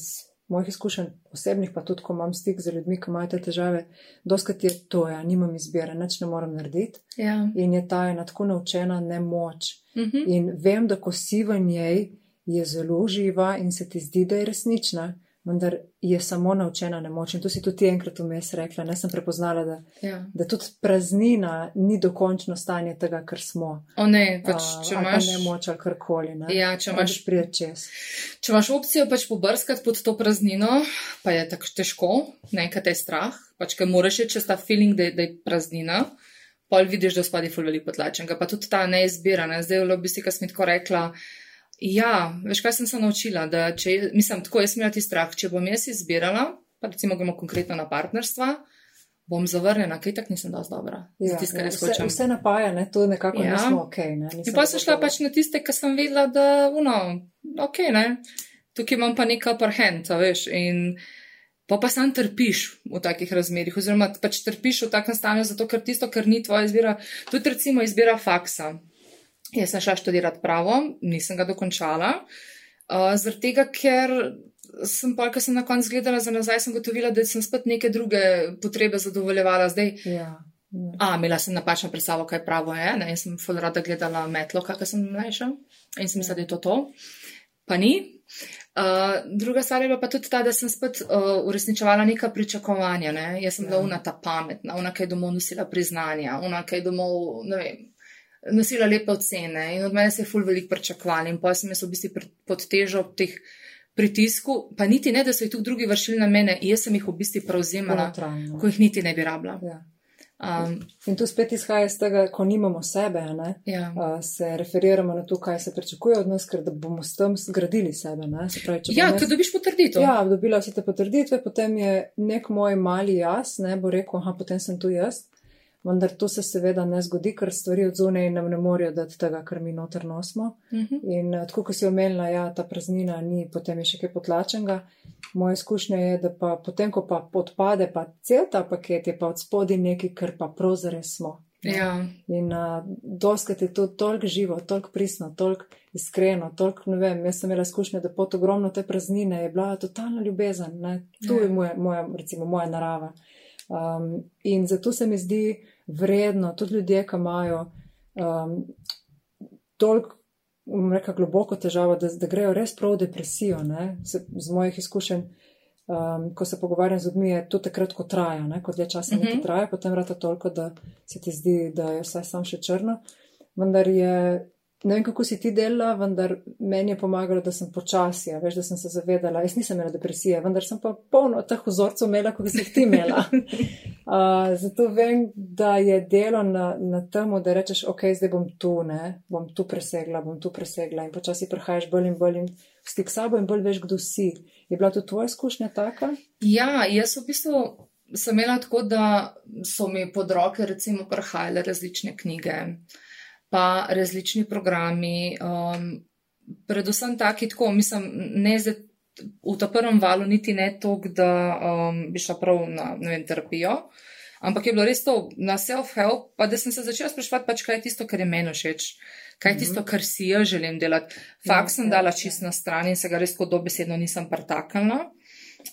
mojih izkušenj osebnih, pa tudi, ko imam stik z ljudmi, ki imajo te težave, doskrat je to, ja, nimam izbire, nič ne morem narediti. ja. In je ta ena tako naučena nemoč. Uh -huh. In vem, da ko si v njej, je zelo živa in se ti zdi, da je resnična, vendar je samo naučena nemoč. In to si tudi enkrat vmes rekla. Ne sem prepoznala, da, ja. da tudi praznina ni dokončno stanje tega, kar smo. O ne, pač, A, če pa imaš. nemoč ali karkoli. Ne? Ja, če imaš prije čez. Če imaš opcijo pač pobrskati pod to praznino, pa je tako težko, nekaj te je strah, pač ker moraš iti čez ta feeling, da je, da je praznina, pol vidiš, da spadi ful veliko potlačenega, pa tudi ta neizbira, ne, zdaj v bistvu, kar sem tako rekla. Ja, veš, kaj sem se naučila, da če, mislim, tako jaz imela ti strah, če bom jaz izbirala, pa recimo gremo konkretno na partnerstva, bom zavrnjena, kaj tak nisem dosti dobra. Ja, kar ja, vse, hočem. vse napaja, ne? to nekako Ja. nismo ok. Ne? In Nisem pa sem šla pač na tiste, ki sem vedela, da, uno, ok, ne, tukaj imam pa nekaj upper hand, a veš, in pa pa sam trpiš v takih razmerih, oziroma pač trpiš v takem stanju, zato ker tisto, kar ni tvoja izbira, tudi recimo izbira faksa. Jaz sem šla študirati pravo, nisem ga dokončala, uh, zaradi tega, ker sem pa, ko sem na koncu gledala za nazaj, sem gotovila, da sem spet neke druge potrebe zadovoljevala. Zdaj, Ja. ja. A, imela sem napačno predstavo, kaj pravo je. Ne? Jaz sem ful rada gledala metlo, kakor sem mlajša in sem mislila, da je to to. Pa ni. Uh, druga stvar je bila pa tudi ta, da sem spet uh, uresničevala neka pričakovanja. Ne? Jaz sem bila Ja. una ta pametna, una, ki je domov nosila priznanja, una, ki je domov, ne vem, nosila lepe ocene in od mene se je ful veliko pričakovali. In pa sem jaz v bistvu pod težo teh pritisku, pa niti ne, da so jih tudi drugi vršili na mene, jaz sem jih v bistvu prevzemala, Notranjo. ko jih niti ne bi rabila. Ja. Um, In tu spet izhaja iz tega, ko nimamo sebe, ne, ja. a, se referiramo na to, kaj se pričakuje od nas, ker da bomo s tem zgradili sebe. Ne? Se pravi, Ja, ko jaz- dobiš potrditev. Ja, dobila vse te potrditve, potem je nek moj mali jaz, ne bo rekel, aha, potem sem tu jaz. Vendar to se seveda ne zgodi, ker stvari od zunaj nam ne morejo dati tega, kar mi noter nosimo. Mhm. In eh, tako, kot si omenila, ja, ta praznina ni, potem je še kaj potlačenega. Moja izkušnja je, da pa potem, ko pa odpade, pa cel ta paket je pa od spodaj nekaj, kar pa pravzaprav smo. Ja. In uh, doskrat je to toliko živo, toliko pristno, toliko iskreno, toliko, ne vem, jaz sem imela izkušnjo, da pod ogromno te praznine je bila totalna ljubezen, ne? to Ja. je moja, moja, recimo, moja narava. Um, in zato se mi zdi vredno, tudi ljudje, ki imajo um, toliko, bom rekla, globoko težavo, da, da grejo res prav v depresijo, ne? Z, z mojih izkušenj. Um, ko se pogovarjam z ljudmi, je to takrat, ko traja, ne? ko dlje časa Mhm. nekaj traja, potem vrata toliko, da se ti zdi, da je vse sam še črno. Vendar je, ne vem, kako si ti delala, vendar meni je pomagalo, da sem počasi, veš, da sem se zavedala. Jaz nisem imela depresije, vendar sem pa polno teh vzorcev imela, kot si jih ti imela. Uh, zato vem, da je delo na, na tem, da rečeš, ok, zdaj bom tu, ne, bom tu presegla, bom tu presegla in počasi prehajaš bolj in bolj in v stik s sabo in bolj veš, kdo si. Je bila tudi tvoja izkušnja taka? ja, jaz v bistvu sem imela tako, da so mi pod roke recimo prihajale različne knjige, pa različni programi, um, predvsem taki tako, mislim, ne zdaj v ta prvem valu niti ne toliko, da um, bi šla prav na, vem, terapijo, ampak je bilo res to na self-help, pa da sem se začela spraševati, pač kaj je tisto, kar je meni všeč. Kaj je tisto, kar si jaz želim delati? Fakt sem Ja, dala ja, čist na stran in se ga res tako dobesedno nisem pretaknila.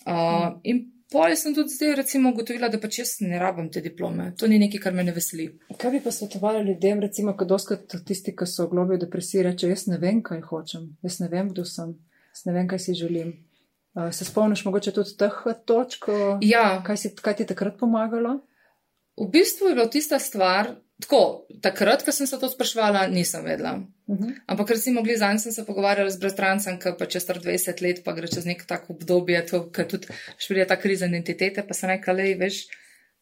Uh, in pol sem tudi zdaj recimo ugotovila, da pač jaz ne rabim te diplome. To ni nekaj, kar me ne veseli. Kaj bi pa svetovala ljudem, recimo, ko doskrat tisti, ki so v globi v depresiji, reče, jaz ne vem, kaj hočem, jaz ne vem, kdo sem, jaz ne vem, kaj si želim. Uh, se spomniš mogoče tudi teh točk, Ja, kaj, si, kaj ti je takrat pomagalo? v bistvu je bila tista stvar, tako, takrat, ko sem se to sprašvala, nisem vedela. Uh -huh. Ampak recimo, glizan sem se pogovarjala z bratrancem, ki pa čez 20 let pa gre čez nek tak obdobje, ker tudi špilja ta kriza identitete, pa se nekaj le, veš,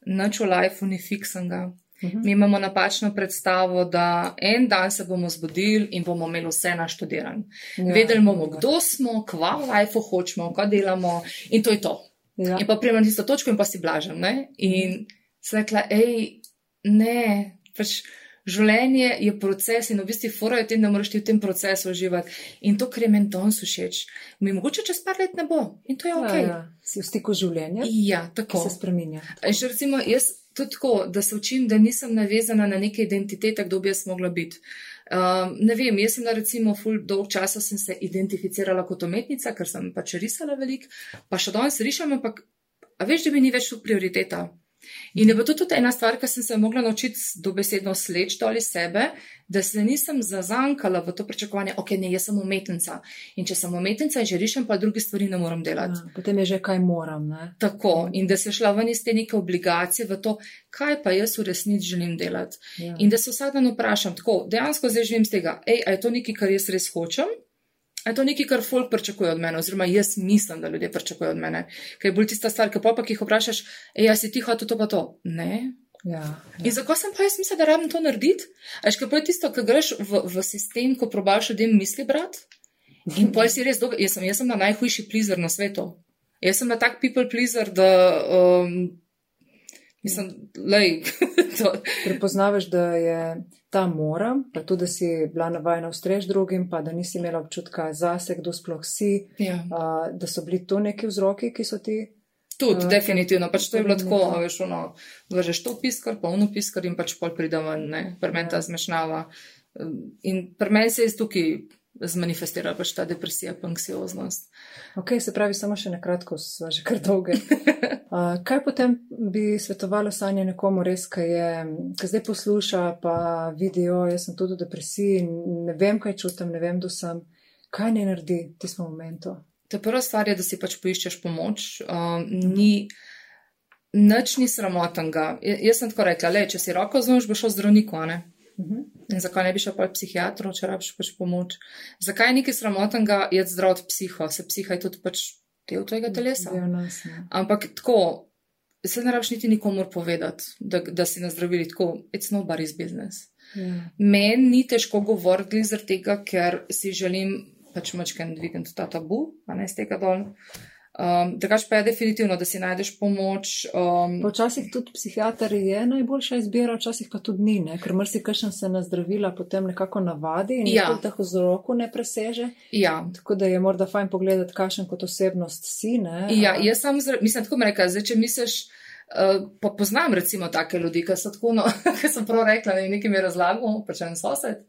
nič v lifeu ni fiksanga. Mi imamo napačno predstavo, da en dan se bomo zbudili in bomo imeli vse naštudirano. Ja, Vedeli bomo, kdo smo, kva v lifeu hočemo, kaj delamo in to je to. Ja. In pa prijemo na tisto točko in pa si blažem. Ne? In sem rekla, hej, ne, pač življenje je proces in v bistvu fora je v tem, da moraš ti v tem procesu uživati. In to, kar je meni danes všeč, mi mogoče čez par let ne bo in to je ok. Ja, ja. Si v stiku z življenjem, ja tako. se spreminja. In še recimo, jaz tudi tako, da se učim, da nisem navezana na neke identitete, kdo bi jaz mogla biti. Um, ne vem, jaz sem na recimo ful dolg časa sem se identificirala kot umetnica, ker sem pač risala veliko, pa še danes rišem, ampak veš, da mi ni več to prioriteta. In je pa to tudi ena stvar, ki sem se mogla naučiti dobesedno sleč dol iz sebe, da se nisem zazankala v to pričakovanje, ok, ne, jaz sem umetnica. In če sem umetnica in že rišem, pa druge stvari ne morem delati. Ja, potem je že kaj moram. Ne? Tako, in da se šla ven iz te neke obligacije v to, kaj pa jaz v resnici želim delati. Ja. In da se vsak dan vprašam, tako, dejansko zdaj živim z tega, ej, a je to nekaj, kar jaz res hočem? Je to nekaj, kar folk pričakuje od mene, oziroma jaz mislim, da ljudje pričakujejo od mene. Ker je bolj tista stvar, ki pa pa jih vprašaš, ej, a si ti hotel to pa to? Ne. Ja, In zakaj sem pa jaz mislila, da rabim to narediti? Až kaj pa je tisto, ko greš v, v sistem, ko probaš ljudem misli brati? In pol si res dolgo, jaz sem, jaz sem na najhujši pleaser na svetu. Jaz sem na tak people pleaser, da um, mislim, lej, to, Prepoznavaš, da je ta moram, pa tudi, da si bila navajena ustrež drugim, pa da nisi imela občutka zase, kdo sploh si, ja. a, da so bili to neki vzroki, ki so ti. Tudi, Ja. definitivno. Pač to je bilo tako, Definitivno. a veš, ono, vržeš to piskar, polno piskar in pač pol pride ven, ne, pri meni ta zmešnjava. In pri meni se je tukaj zmanifestira pač ta depresija, pa anksioznost. Ok, se pravi, samo še nekratko, sva že kar dolge. A, kaj potem bi svetovala Sanja nekomu res, ki je, ki zdaj posluša, pa vidijo, jaz sem tudi v depresiji, ne vem, kaj čutim, ne vem, kdo sem. Kaj ne naredi v tistem momentu? Ta prva stvar je, da si pač poiščeš pomoč. Um, ni, nič ni sramotnega. Ja- Jaz sem tako rekla, le, če si roko zlomiš, boš šel zdravniku, a ne? Mhm. In zakaj ne bi šel pa psihiatru, če rabiš pač pomoč? Zakaj je nekaj sramotnega, je zdrav od psiho, se psiha je tudi pač del tvojega telesa. Del nas, ne. Ampak tako, se ne rabiš niti nikomor povedati, da, da si na zdravili tako, it's nobody's business. Ja. Meni ni težko govoriti zaradi tega, ker si želim pač mačken dvigniti ta tabu, a ne z tega dol. Um, Drugač pa je definitivno, da si najdeš pomoč. Um, Pa Včasih tudi psihiater je najboljša izbira, včasih pa tudi ni, ne? ker marsikšen se na zdravila potem nekako navadi in Ja. ja. teh vzrokov ne preseže. ja, Tako da je morda fajn pogledati, kakšen kot osebnost si. Ne? ja, jaz sam, mislim, tako mi reka, zdaj, če misliš, uh, pa poznam recimo take ljudi, ki so tako, no, ki sem prav rekla, ne, nekaj mi je razlagal, pač en sosed.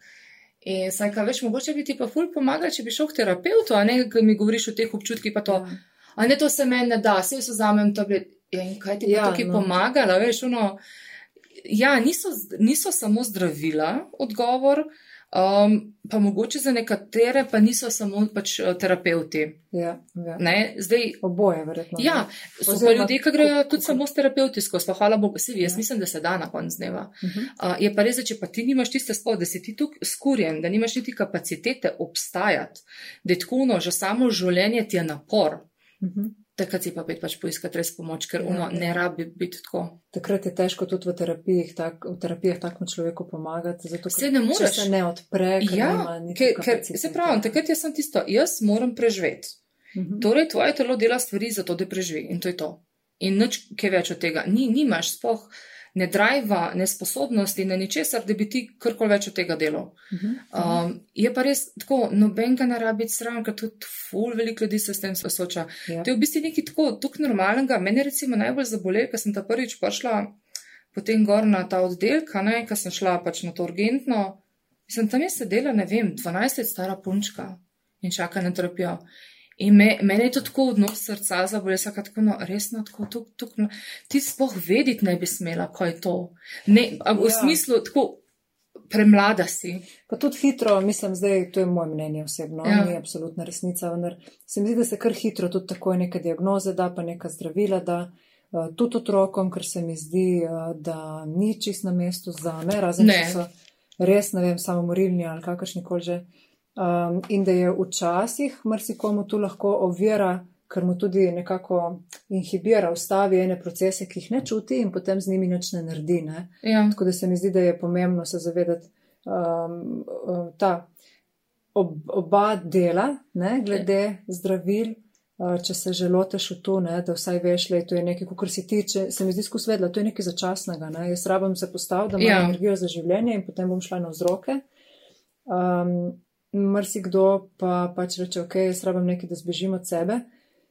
In sem rekla, veš, mogoče bi ti pa ful pomagal, če bi šel k terapeutu, a ne, ki mi govoriš o teh občutkih, pa to. Ja. A ne, to se meni ne da, vse so vzamem tablet. Ja, in kaj ti je Ja, tukaj no. pomagalo, veš, ono. Ja, niso, niso samo zdravila odgovor, um, pa mogoče za nekatere pa niso samo pač eh, terapeuti. Ja, ja. Ne, zdaj. Oboje, verjetno. Ja, so pa Oziroma, ljudje, ki grejo tudi samo s terapeuti skozi, pa hvala Bogu, vsi, jaz Ja. mislim, da se da na konc dneva. Mhm. Uh, je pa res, da če pa ti nimaš tiste spod, da si ti tu skurjen, da nimaš niti kapacitete obstajati, da je tako, no, že samo življenje ti je napor, Mhm. takrat si pa pet pač poiskati res pomoč, ker Ja, ono ja. ne rabi biti tako. Takrat je težko tudi v terapijah, tak, v terapijah takmu človeku pomagati. Zato, Saj ne če moreš. se ne odpre, ker Ja, ker, ker se pravi, takrat jaz sem tisto, jaz moram preživeti. Mhm. Torej, tvoje telo dela stvari zato, da preživi in to je to. In nič kaj več od tega. Ni, nimaš spoh ne drajva, ne sposobnosti, ne ničesar, da bi ti karkoli več od tega delal. Mhm. Um, je pa res tako, noben ga ne rabi biti sram, ker tudi ful veliko ljudi se s tem sooča. Ja. To je v bistvu nekaj tako, tako normalnega. Mene recimo najbolj zabolelo, ker sem ta prvič prišla potem gor na ta oddelek, ker sem šla pač na to urgentno. Sem tam je sedela, ne vem, 12 let stara punčka in čaka na terapijo. In me, mene je to tako odnos srca zabolelo, sem rekla tako, no, resno, tako, tuk, tuk, no. ti sploh vedeti ne bi smela, kaj je to. Ne, v Ja. smislu, tako, premlada si. Pa tudi hitro, mislim, zdaj to je moje mnenje osebno, Ja. ni absolutna resnica, vendar se mi zdi, da se kar hitro tudi tako neke diagnoze da, pa neka zdravila da. uh, tudi otrokom, ker se mi zdi, uh, da ni čist na mestu za me, razen Ne. če so res, ne vem, samomorilni ali kakršni koli že. Um, in da je včasih marsikomu tu lahko ovira, ker mu tudi nekako inhibira, ustavi ene procese, ki jih ne čuti in potem z njimi nič ne naredi. Ne? Ja. Tako da se mi zdi, da je pomembno se zavedati um, ta ob, oba dela, ne, glede zdravil. uh, Če se že loteš v to, ne, da vsaj veš, da je to nekaj, kar si tiče, se mi zdi skozi to je nekaj začasnega. Ne. Jaz rabim se postaviti, da imam Ja. ja. energijo za življenje in potem bom šla na vzroke. Um, Mrsikdo pa pač reče, ok, jaz rabim nekaj, da zbežim od sebe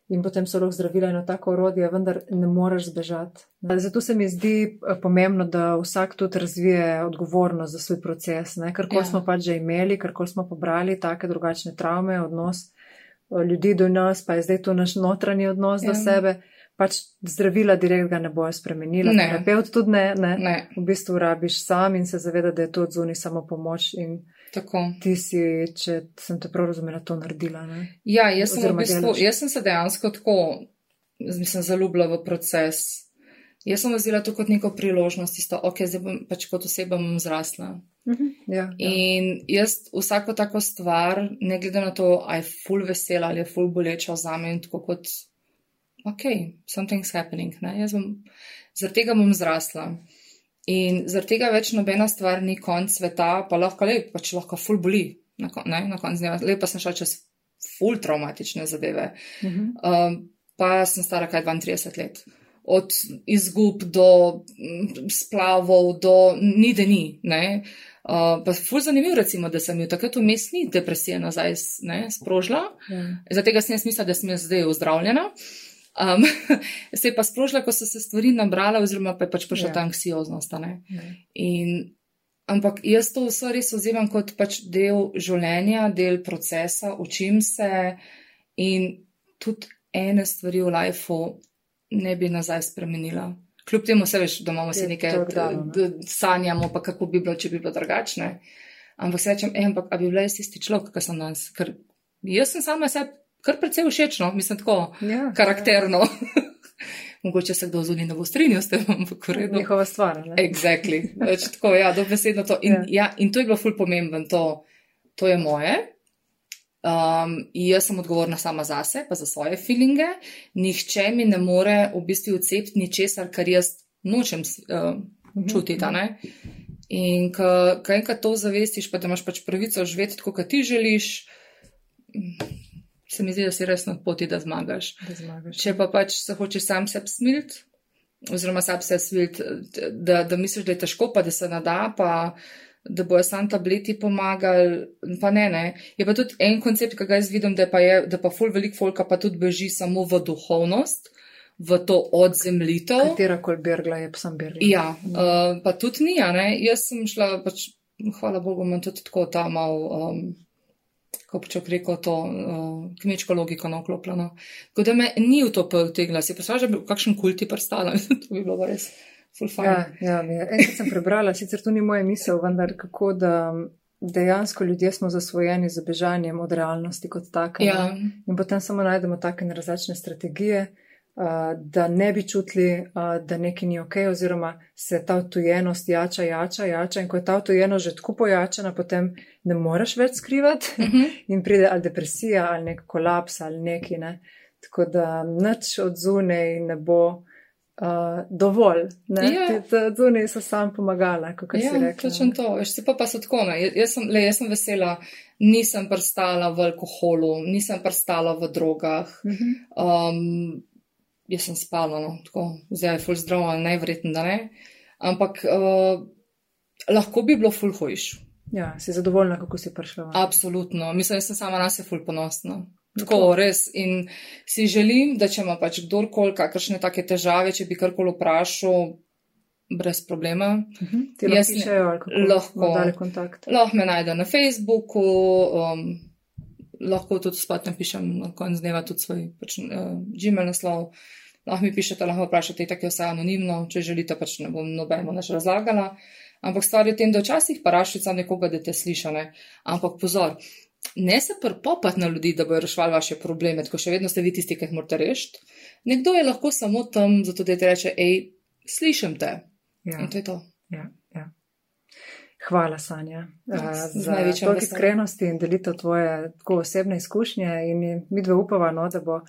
in potem so lahko zdravila eno tako orodje, vendar ne moreš zbežati. Zato se mi zdi eh, pomembno, da vsak tudi razvije odgovornost za svoj proces, ne? ker ko Ja. smo pač že imeli, ker ko smo pobrali take drugačne travme, odnos eh, ljudi do nas, pa je zdaj to naš notranji odnos. Ja. do sebe, pač zdravila direkt ga ne bojo spremenila, Ne. terapeut tudi ne, ne. Ne, V bistvu rabiš sam in se zaveda, da je to odzuni samo pomoč in tako. ti si, če sem te prav razumela, to naredila. Ne? Ja, jaz sem, v Oziroma bistvu, delaš. jaz sem se dejansko tako, mislim, zaljubila v proces. Jaz sem vzela to kot neko priložnost, isto, ok, zdaj bom pač kot oseba bom zrasla. Mhm. Ja, ja. In jaz vsako tako stvar, ne glede na to, ali je full vesela ali je full boleča za me, tako kot, ok, something's happening, ne, jaz bom, zaradi tega bom zrasla. In zaradi tega več nobena stvar ni konc sveta, pa lahko le, pač lahko full boli, na, kon, ne, na koncu dneva. Lepa sem šla čez full traumatične zadeve. Mhm. Um, pa sem stara kaj 32 let. Od izgub do mm, splavov, do ni da ni. Ne? Uh, pa ful zanimivo, recimo, da sem jo takrat vmes ni depresije nazaj ne, sprožila. Ja. Zato sem jaz mislila, da sem jaz zdaj ozdravljena. Um, se je pa sprožila, ko so se stvari nabrala, oziroma pa je pač prišla Ja. ta anksioznost. Ja. In, ampak jaz to vse res vzemam kot pač del življenja, del procesa, učim se in tudi ene stvari v lifeu ne bi nazaj spremenila. Kljub temu, se veš, da imamo si Je nekaj, dano, ne? sanjamo, pa kako bi bilo, če bi bilo drugačne. Ampak se rečem, "Ej, ampak a bi bila jaz isti človek, kot sem danes. Ker jaz sem sama sebi kar precej všečno, mislim tako Ja, karakterno. Mogoče se kdo zunaj ne bo strinjal s tem, ampak Ja. redu. Njihova stvar. Ne? Exactly. Več tako, ja, dobesedno to. In, Ja. ja. Ja, in to je bilo ful pomemben, to, to je moje. Um, jaz sem odgovorna sama zase, pa za svoje feelinge. Nihče mi ne more v bistvu odcepiti ničesar, kar jaz nočem uh, čutiti. a ne. In ko enkrat to zavestiš, pa da imaš pač pravico živeti tako, kot ti želiš, mm, se mi zdi, da si res na poti, da zmagaš. Da zmagaš. Če pa pač se hočeš sam sebi smiliti, oziroma sam se smiliti, da, da misliš, da je težko, pa da se nada, pa da bojo sam tableti pomagali, pa ne, ne. Je pa tudi en koncept, ki ga jaz vidim, da pa je, da pa ful velik folka pa tudi beži samo v duhovnost, v to odzemljitev. Katera koli bergla je, pa sem bergla. Ja, uh, pa tudi ni, a ne. Jaz sem šla, pač, hvala Bogu, imam tudi tako ta mal, um, kako bi človek rekel, to uh, kmečko logiko naoklopljeno. Tako da me ni v to potegla, si pa že v kakšen kulti prstala, to bi bilo res full fajn. Ja, ja, ja. Enkrat sem prebrala, sicer to ni moja misel, vendar kako da dejansko ljudje smo zasvojeni z bežanjem od realnosti kot take. ne. Ja, In potem samo najdemo take različne strategije, da ne bi čutili, uh, da nekaj ni ok, oziroma se ta odtujenost jača, jača, jača. In ko je ta odtujenost že tako pojačana, potem ne moreš več skrivati Mhm. in pride ali depresija, ali nek kolaps, ali neki. Ne? Tako da nič od zunaj ne bo. Uh, dovolj, ne? Ja. Ti- zunaj so sam pomagala, kako si ja rekla. točno to. Veš, se pa pa so tako, ne. Jaz, sem, le, jaz sem vesela, nisem prstala v alkoholu, nisem prstala v drogah. Mhm. Um, jaz sem spala, no, tako, zdaj je full zdrav, ali najverjetno, da ne. Ampak uh, lahko bi bilo full hojš. Ja, si zadovoljna, kako si prišla. ven. Absolutno. Mislim, da sem sama na se full ponosna. Tako, Tako. res. In si želim, da če ima pač kdorkoli kakršne take težave, če bi karkoli vprašal, brez problema. Mhm. Ti Jaz lahko ne- pišejo, ali kako lahko. Lahko me najde na Facebooku, um, lahko tudi spet napišem na koncu dneva tudi svoj pač, uh, Gmail naslov. Lahko mi pišete, lahko vprašate, tako je vse anonimno, če želite, pač ne bom nobeno več razlagala. Ampak stvar je v tem, da včasih pa rašica nekoga, da te sliša. Ne? Ampak pozor, ne se prpopati na ljudi, da bojo reševali vaše probleme, tako še vedno ste vi tisti, ki jih morate rešiti. Nekdo je lahko samo tam, zato da ti reče, hej, slišim te. Ja. In to je to. Ja. Hvala, Sanja, Ja, uh, z za toliko veseljem. iskrenosti in delitev tvoje tako osebne izkušnje. In mi dve upava, no, da bo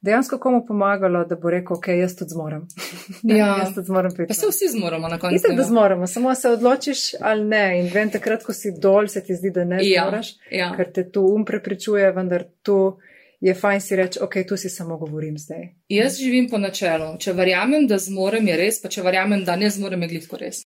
dejansko komu pomagalo, da bo rekel, ok, jaz tudi zmorem. Ja. jaz tudi zmorem priti. Pa se vsi zmoramo na koncu. Mislim, da dneva. zmoremo, samo se odločiš ali ne. In vem, takrat, ko si dol, se ti zdi, da ne Ja, zmoreš, ja. ker te tu um prepričuje, vendar tu je fajn si reči, ok, tu si samo govorim zdaj. Jaz živim po načelu. Če verjamem, da zmorem, je res, pa če verjamem, da ne zmorem, je glitko res.